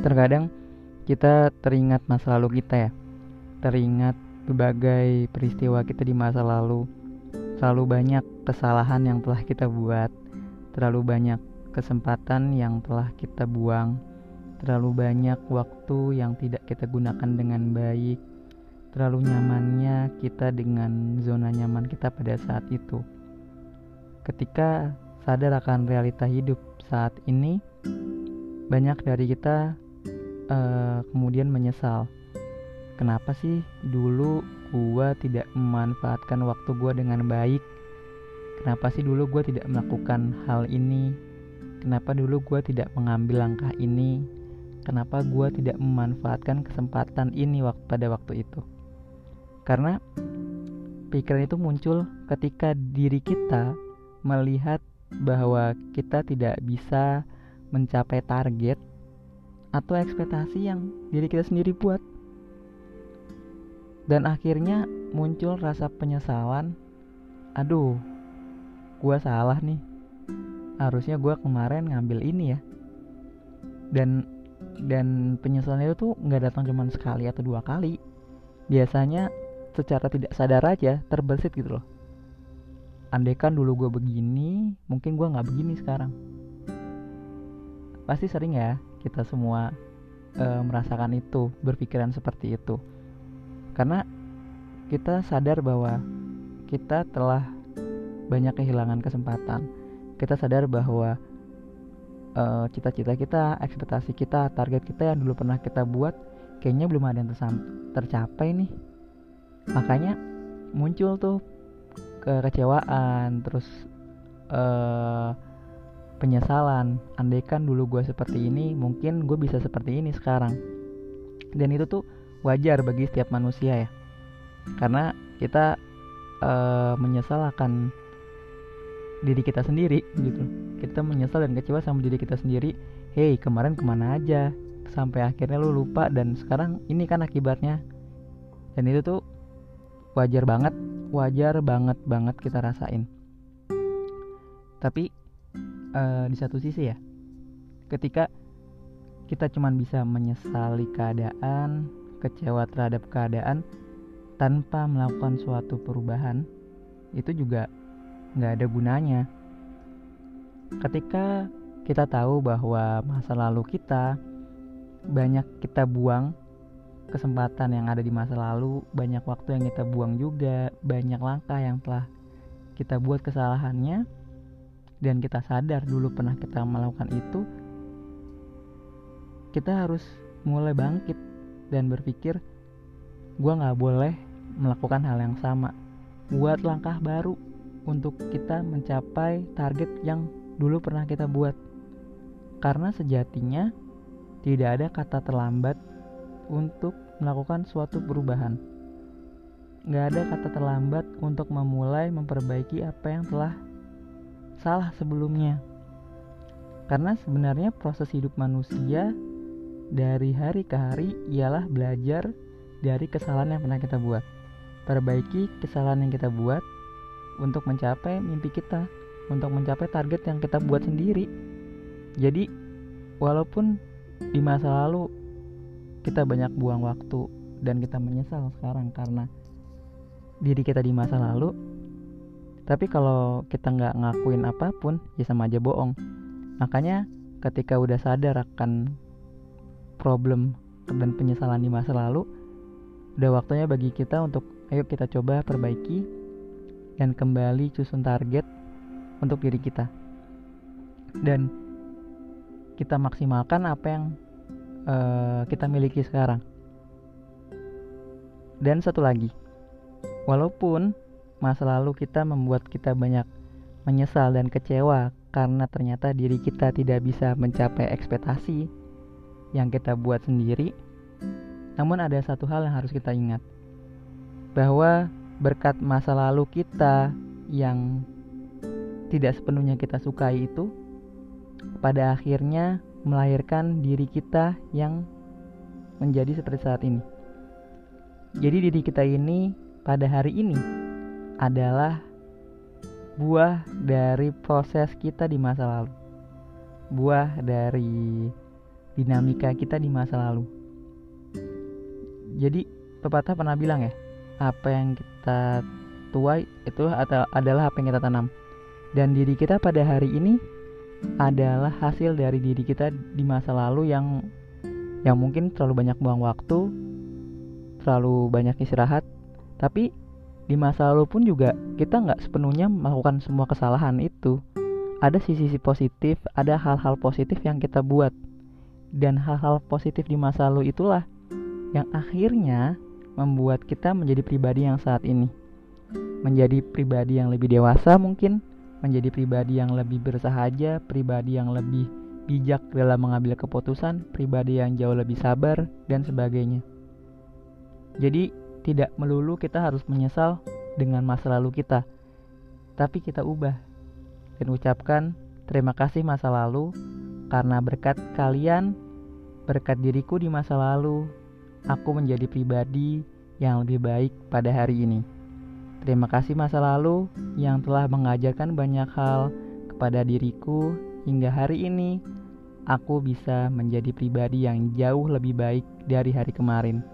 terkadang kita teringat masa lalu kita ya. Teringat berbagai peristiwa kita di masa lalu. Terlalu banyak kesalahan yang telah kita buat. Terlalu banyak kesempatan yang telah kita buang. Terlalu banyak waktu yang tidak kita gunakan dengan baik. Terlalu nyamannya kita dengan zona nyaman kita pada saat itu. Ketika sadar akan realita hidup saat ini banyak dari kita uh, kemudian menyesal. Kenapa sih dulu gua tidak memanfaatkan waktu gua dengan baik? Kenapa sih dulu gua tidak melakukan hal ini? Kenapa dulu gua tidak mengambil langkah ini? Kenapa gua tidak memanfaatkan kesempatan ini waktu pada waktu itu? Karena pikiran itu muncul ketika diri kita melihat bahwa kita tidak bisa mencapai target atau ekspektasi yang diri kita sendiri buat. Dan akhirnya muncul rasa penyesalan. Aduh, gue salah nih. Harusnya gue kemarin ngambil ini ya. Dan dan penyesalan itu tuh nggak datang cuma sekali atau dua kali. Biasanya secara tidak sadar aja terbersit gitu loh. Andaikan dulu gue begini, mungkin gue nggak begini sekarang. Pasti sering ya kita semua e, merasakan itu, berpikiran seperti itu. Karena kita sadar bahwa kita telah banyak kehilangan kesempatan. Kita sadar bahwa cita cita-cita kita, ekspektasi kita, target kita yang dulu pernah kita buat kayaknya belum ada yang tercapai nih. Makanya muncul tuh kekecewaan, terus uh, penyesalan. Andaikan dulu gue seperti ini mungkin gue bisa seperti ini sekarang. Dan itu tuh wajar bagi setiap manusia ya. Karena kita uh, menyesal akan diri kita sendiri gitu. Kita menyesal dan kecewa sama diri kita sendiri. Hei kemarin ke mana aja? Sampai akhirnya lu lupa dan sekarang ini kan akibatnya. Dan itu tuh wajar banget wajar banget banget kita rasain. Tapi uh, di satu sisi ya. Ketika kita cuma bisa menyesali keadaan kecewa terhadap keadaan tanpa melakukan suatu perubahan itu juga nggak ada gunanya. Ketika kita tahu bahwa masa lalu kita banyak kita buang kesempatan yang ada di masa lalu banyak waktu yang kita buang juga banyak langkah yang telah kita buat kesalahannya dan kita sadar dulu pernah kita melakukan itu kita harus mulai bangkit dan berpikir gue nggak boleh melakukan hal yang sama. Buat langkah baru untuk kita mencapai target yang dulu pernah kita buat. Karena sejatinya tidak ada kata terlambat untuk melakukan suatu perubahan. Nggak ada kata terlambat untuk memulai memperbaiki apa yang telah salah sebelumnya. Karena sebenarnya proses hidup manusia dari hari ke hari ialah belajar dari kesalahan yang pernah kita buat. Perbaiki kesalahan yang kita buat untuk mencapai mimpi kita, untuk mencapai target yang kita buat sendiri. Jadi, walaupun di masa lalu kita banyak buang waktu dan kita menyesal sekarang karena diri kita di masa lalu tapi kalau kita nggak ngakuin apa pun, ya sama aja bohong. Makanya ketika udah sadar akan problem dan penyesalan di masa lalu, udah waktunya bagi kita untuk ayo kita coba perbaiki dan kembali susun target untuk diri kita. Dan kita maksimalkan apa yang uh, kita miliki sekarang. Dan satu lagi, walaupun masa lalu kita membuat kita banyak menyesal dan kecewa karena ternyata diri kita tidak bisa mencapai ekspektasi yang kita buat sendiri. Namun ada satu hal yang harus kita ingat bahwa berkat masa lalu kita yang tidak sepenuhnya kita sukai itu pada akhirnya melahirkan diri kita yang menjadi seperti saat ini. Jadi diri kita ini pada hari ini adalah buah dari proses kita di masa lalu. Buah dari dinamika kita di masa lalu. Jadi pepatah pernah bilang ya, apa yang kita tuai itu adalah apa yang kita tanam. Dan diri kita pada hari ini adalah hasil dari diri kita di masa lalu yang yang mungkin terlalu banyak buang waktu, terlalu banyak istirahat, tapi di masa lalu pun juga kita nggak sepenuhnya melakukan semua kesalahan itu. Ada sisi-sisi positif, ada hal-hal positif yang kita buat. Dan hal-hal positif di masa lalu itulah yang akhirnya membuat kita menjadi pribadi yang saat ini. Menjadi pribadi yang lebih dewasa mungkin, menjadi pribadi yang lebih bersahaja, pribadi yang lebih bijak dalam mengambil keputusan, pribadi yang jauh lebih sabar, dan sebagainya. Jadi, tidak melulu kita harus menyesal dengan masa lalu kita, tapi kita ubah dan ucapkan terima kasih masa lalu karena berkat kalian, berkat diriku di masa lalu, aku menjadi pribadi yang lebih baik pada hari ini. Terima kasih masa lalu yang telah mengajarkan banyak hal kepada diriku hingga hari ini aku bisa menjadi pribadi yang jauh lebih baik dari hari kemarin.